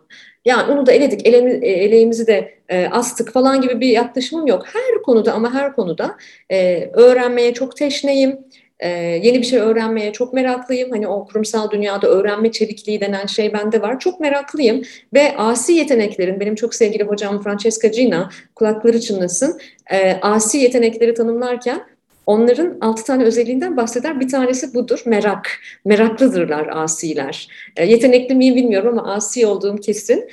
Yani onu da eledik, elemi, e, eleğimizi de e, astık falan gibi bir yaklaşımım yok. Her konuda ama her konuda e, öğrenmeye çok teşneyim. Ee, yeni bir şey öğrenmeye çok meraklıyım. Hani o kurumsal dünyada öğrenme çevikliği denen şey bende var. Çok meraklıyım ve asi yeteneklerin, benim çok sevgili hocam Francesca Gina, kulakları çınlasın, e, asi yetenekleri tanımlarken Onların altı tane özelliğinden bahseder. Bir tanesi budur, merak. Meraklıdırlar asiler. E, yetenekli miyim bilmiyorum ama asi olduğum kesin.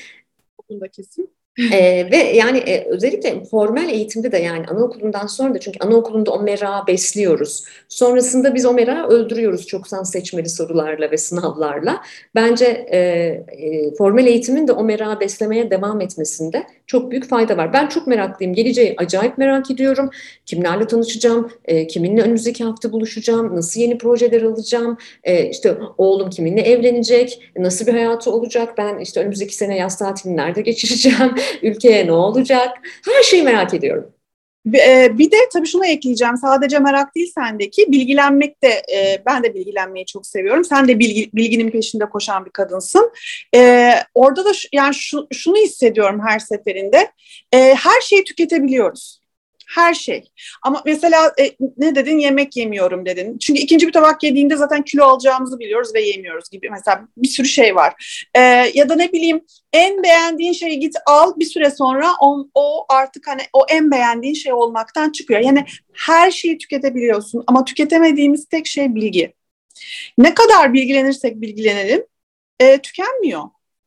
Bunda kesin. ee, ve yani e, özellikle formal eğitimde de yani anaokulundan sonra da çünkü anaokulunda o merağı besliyoruz. Sonrasında biz o merağı öldürüyoruz çoksan seçmeli sorularla ve sınavlarla. Bence e, e, formal eğitimin de o merağı beslemeye devam etmesinde çok büyük fayda var. Ben çok meraklıyım. Geleceği acayip merak ediyorum. Kimlerle tanışacağım? E, kiminle önümüzdeki hafta buluşacağım? Nasıl yeni projeler alacağım? E, işte oğlum kiminle evlenecek? Nasıl bir hayatı olacak? Ben işte önümüzdeki sene yaz tatilini nerede geçireceğim? Ülkeye ne olacak? Her şeyi merak ediyorum. E, bir de tabii şunu ekleyeceğim. Sadece merak değil sendeki. Bilgilenmek de, e, ben de bilgilenmeyi çok seviyorum. Sen de bilgi, bilginin peşinde koşan bir kadınsın. E, orada da yani şu, şunu hissediyorum her seferinde. Her şeyi tüketebiliyoruz. Her şey. Ama mesela e, ne dedin? Yemek yemiyorum dedin. Çünkü ikinci bir tabak yediğinde zaten kilo alacağımızı biliyoruz ve yemiyoruz gibi. Mesela bir sürü şey var. E, ya da ne bileyim en beğendiğin şeyi git al bir süre sonra on, o artık hani o en beğendiğin şey olmaktan çıkıyor. Yani her şeyi tüketebiliyorsun ama tüketemediğimiz tek şey bilgi. Ne kadar bilgilenirsek bilgilenelim e, tükenmiyor.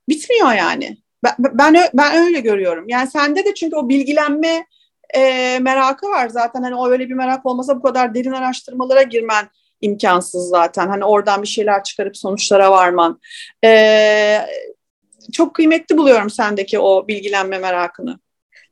Bitmiyor yani. Ben, ben, ben öyle görüyorum. Yani sende de çünkü o bilgilenme e, merakı var zaten. Hani o öyle bir merak olmasa bu kadar derin araştırmalara girmen imkansız zaten. Hani oradan bir şeyler çıkarıp sonuçlara varman. E, çok kıymetli buluyorum sendeki o bilgilenme merakını.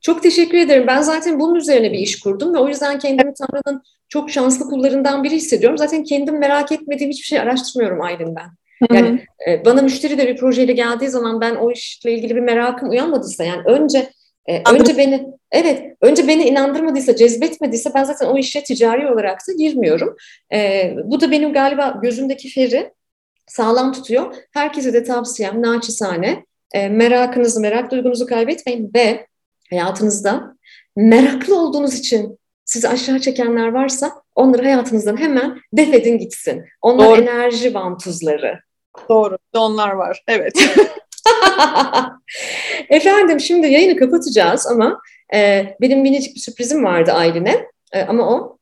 Çok teşekkür ederim. Ben zaten bunun üzerine bir iş kurdum ve o yüzden kendimi Tanrı'nın çok şanslı kullarından biri hissediyorum. Zaten kendim merak etmediğim hiçbir şey araştırmıyorum Aylin ben. Yani e, bana müşteri de bir projeyle geldiği zaman ben o işle ilgili bir merakım uyanmadıysa yani önce e, önce beni evet önce beni inandırmadıysa, cezbetmediyse ben zaten o işe ticari olarak da girmiyorum. E, bu da benim galiba gözümdeki feri sağlam tutuyor. Herkese de tavsiyem naçizane e, merakınızı, merak duygunuzu kaybetmeyin ve hayatınızda meraklı olduğunuz için sizi aşağı çekenler varsa onları hayatınızdan hemen defedin gitsin. Onlar Doğru. enerji vantuzları. Doğru. Onlar var. Evet. Efendim şimdi yayını kapatacağız ama e, benim minicik bir sürprizim vardı Aylin'e e, ama o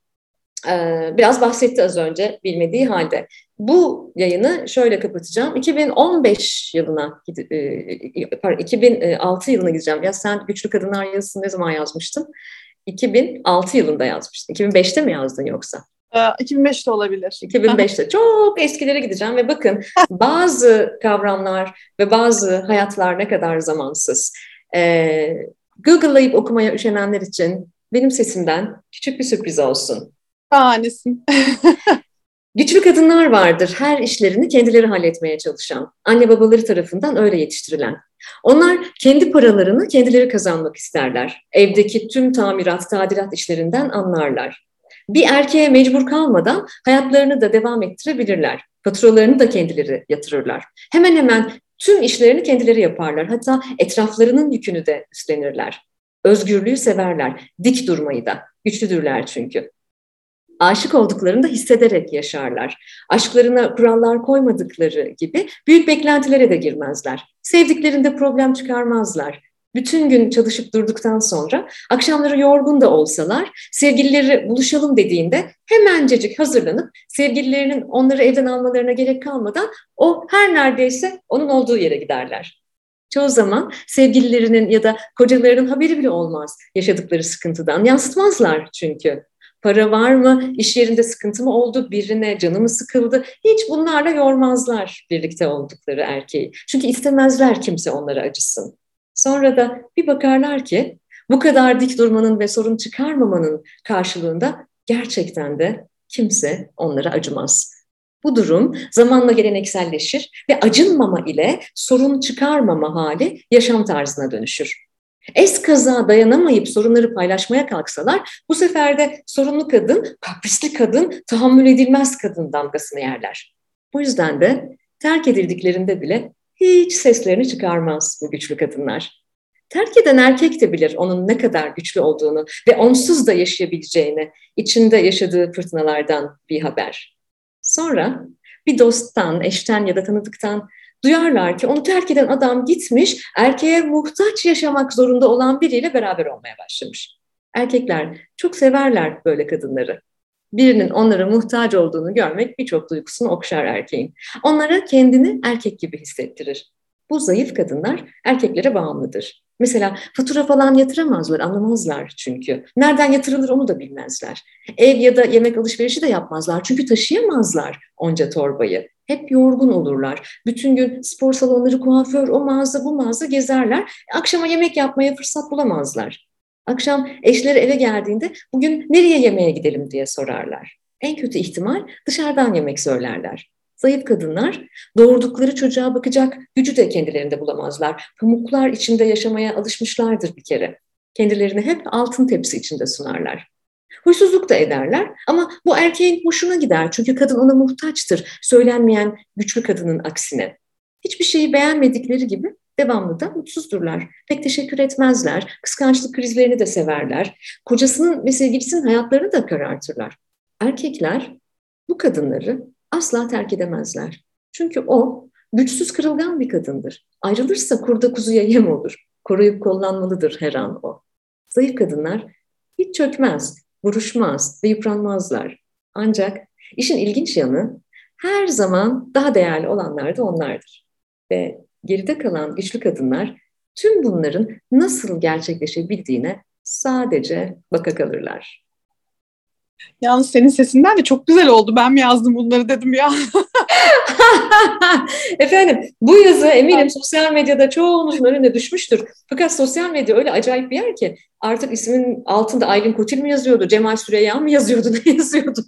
e, biraz bahsetti az önce bilmediği halde. Bu yayını şöyle kapatacağım. 2015 yılına, e, 2006 yılına gideceğim. Ya sen Güçlü Kadınlar yazısını ne zaman yazmıştın? 2006 yılında yazmıştın. 2005'te mi yazdın yoksa? 2005'te ee, olabilir. 2005'te. Çok eskilere gideceğim ve bakın bazı kavramlar ve bazı hayatlar ne kadar zamansız. Ee, Google'layıp okumaya üşenenler için benim sesimden küçük bir sürpriz olsun. Şahanesin. Güçlü kadınlar vardır her işlerini kendileri halletmeye çalışan, anne babaları tarafından öyle yetiştirilen. Onlar kendi paralarını kendileri kazanmak isterler. Evdeki tüm tamirat, tadilat işlerinden anlarlar bir erkeğe mecbur kalmadan hayatlarını da devam ettirebilirler. Faturalarını da kendileri yatırırlar. Hemen hemen tüm işlerini kendileri yaparlar. Hatta etraflarının yükünü de üstlenirler. Özgürlüğü severler, dik durmayı da. Güçlüdürler çünkü. Aşık olduklarını da hissederek yaşarlar. Aşklarına kurallar koymadıkları gibi büyük beklentilere de girmezler. Sevdiklerinde problem çıkarmazlar bütün gün çalışıp durduktan sonra akşamları yorgun da olsalar sevgilileri buluşalım dediğinde hemencecik hazırlanıp sevgililerinin onları evden almalarına gerek kalmadan o her neredeyse onun olduğu yere giderler. Çoğu zaman sevgililerinin ya da kocalarının haberi bile olmaz yaşadıkları sıkıntıdan. Yansıtmazlar çünkü. Para var mı? İş yerinde sıkıntı mı oldu? Birine canı mı sıkıldı? Hiç bunlarla yormazlar birlikte oldukları erkeği. Çünkü istemezler kimse onlara acısın. Sonra da bir bakarlar ki bu kadar dik durmanın ve sorun çıkarmamanın karşılığında gerçekten de kimse onlara acımaz. Bu durum zamanla gelenekselleşir ve acınmama ile sorun çıkarmama hali yaşam tarzına dönüşür. Es kaza dayanamayıp sorunları paylaşmaya kalksalar bu sefer de sorunlu kadın, kaprisli kadın, tahammül edilmez kadın damgasını yerler. Bu yüzden de terk edildiklerinde bile hiç seslerini çıkarmaz bu güçlü kadınlar. Terk eden erkek de bilir onun ne kadar güçlü olduğunu ve onsuz da yaşayabileceğini, içinde yaşadığı fırtınalardan bir haber. Sonra bir dosttan, eşten ya da tanıdıktan duyarlar ki onu terk eden adam gitmiş, erkeğe muhtaç yaşamak zorunda olan biriyle beraber olmaya başlamış. Erkekler çok severler böyle kadınları birinin onlara muhtaç olduğunu görmek birçok duygusunu okşar erkeğin. Onlara kendini erkek gibi hissettirir. Bu zayıf kadınlar erkeklere bağımlıdır. Mesela fatura falan yatıramazlar, anlamazlar çünkü. Nereden yatırılır onu da bilmezler. Ev ya da yemek alışverişi de yapmazlar çünkü taşıyamazlar onca torbayı. Hep yorgun olurlar. Bütün gün spor salonları, kuaför, o mağaza, bu mağaza gezerler. Akşama yemek yapmaya fırsat bulamazlar. Akşam eşleri eve geldiğinde bugün nereye yemeğe gidelim diye sorarlar. En kötü ihtimal dışarıdan yemek söylerler. Zayıf kadınlar doğurdukları çocuğa bakacak gücü de kendilerinde bulamazlar. Pamuklar içinde yaşamaya alışmışlardır bir kere. Kendilerini hep altın tepsi içinde sunarlar. Huysuzluk da ederler ama bu erkeğin hoşuna gider çünkü kadın ona muhtaçtır söylenmeyen güçlü kadının aksine. Hiçbir şeyi beğenmedikleri gibi devamlı da mutsuzdurlar. Pek teşekkür etmezler, kıskançlık krizlerini de severler. Kocasının ve sevgilisinin hayatlarını da karartırlar. Erkekler bu kadınları asla terk edemezler. Çünkü o güçsüz kırılgan bir kadındır. Ayrılırsa kurda kuzuya yem olur. Koruyup kollanmalıdır her an o. Zayıf kadınlar hiç çökmez, vuruşmaz ve yıpranmazlar. Ancak işin ilginç yanı her zaman daha değerli olanlar da onlardır. Ve geride kalan güçlü kadınlar tüm bunların nasıl gerçekleşebildiğine sadece baka kalırlar. Yalnız senin sesinden de çok güzel oldu. Ben mi yazdım bunları dedim ya. Efendim bu yazı eminim sosyal medyada çoğumuzun önüne düşmüştür. Fakat sosyal medya öyle acayip bir yer ki artık ismin altında Aylin Koçil mi yazıyordu, Cemal Süreyya mı yazıyordu, ne yazıyordu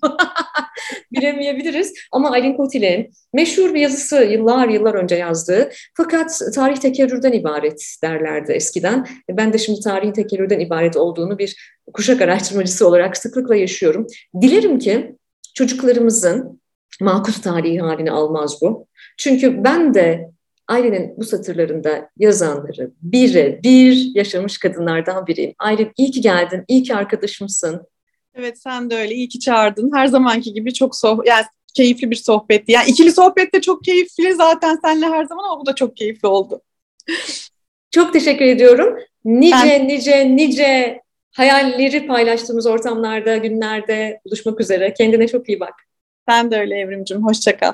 bilemeyebiliriz. Ama Aylin Kotil'in meşhur bir yazısı yıllar yıllar önce yazdığı fakat tarih tekerrürden ibaret derlerdi eskiden. Ben de şimdi tarihin tekerrürden ibaret olduğunu bir kuşak araştırmacısı olarak sıklıkla yaşıyorum. Dilerim ki çocuklarımızın makus tarihi halini almaz bu. Çünkü ben de Aylin'in bu satırlarında yazanları bire bir yaşamış kadınlardan biriyim. Aylin iyi ki geldin, iyi ki arkadaşımsın. Evet sen de öyle, iyi ki çağırdın. Her zamanki gibi çok soh yani keyifli bir sohbetti. Yani ikili sohbet de çok keyifli zaten seninle her zaman ama bu da çok keyifli oldu. Çok teşekkür ediyorum. Nice ben... nice nice hayalleri paylaştığımız ortamlarda, günlerde buluşmak üzere. Kendine çok iyi bak. Sen de öyle Evrimcim. Hoşçakal.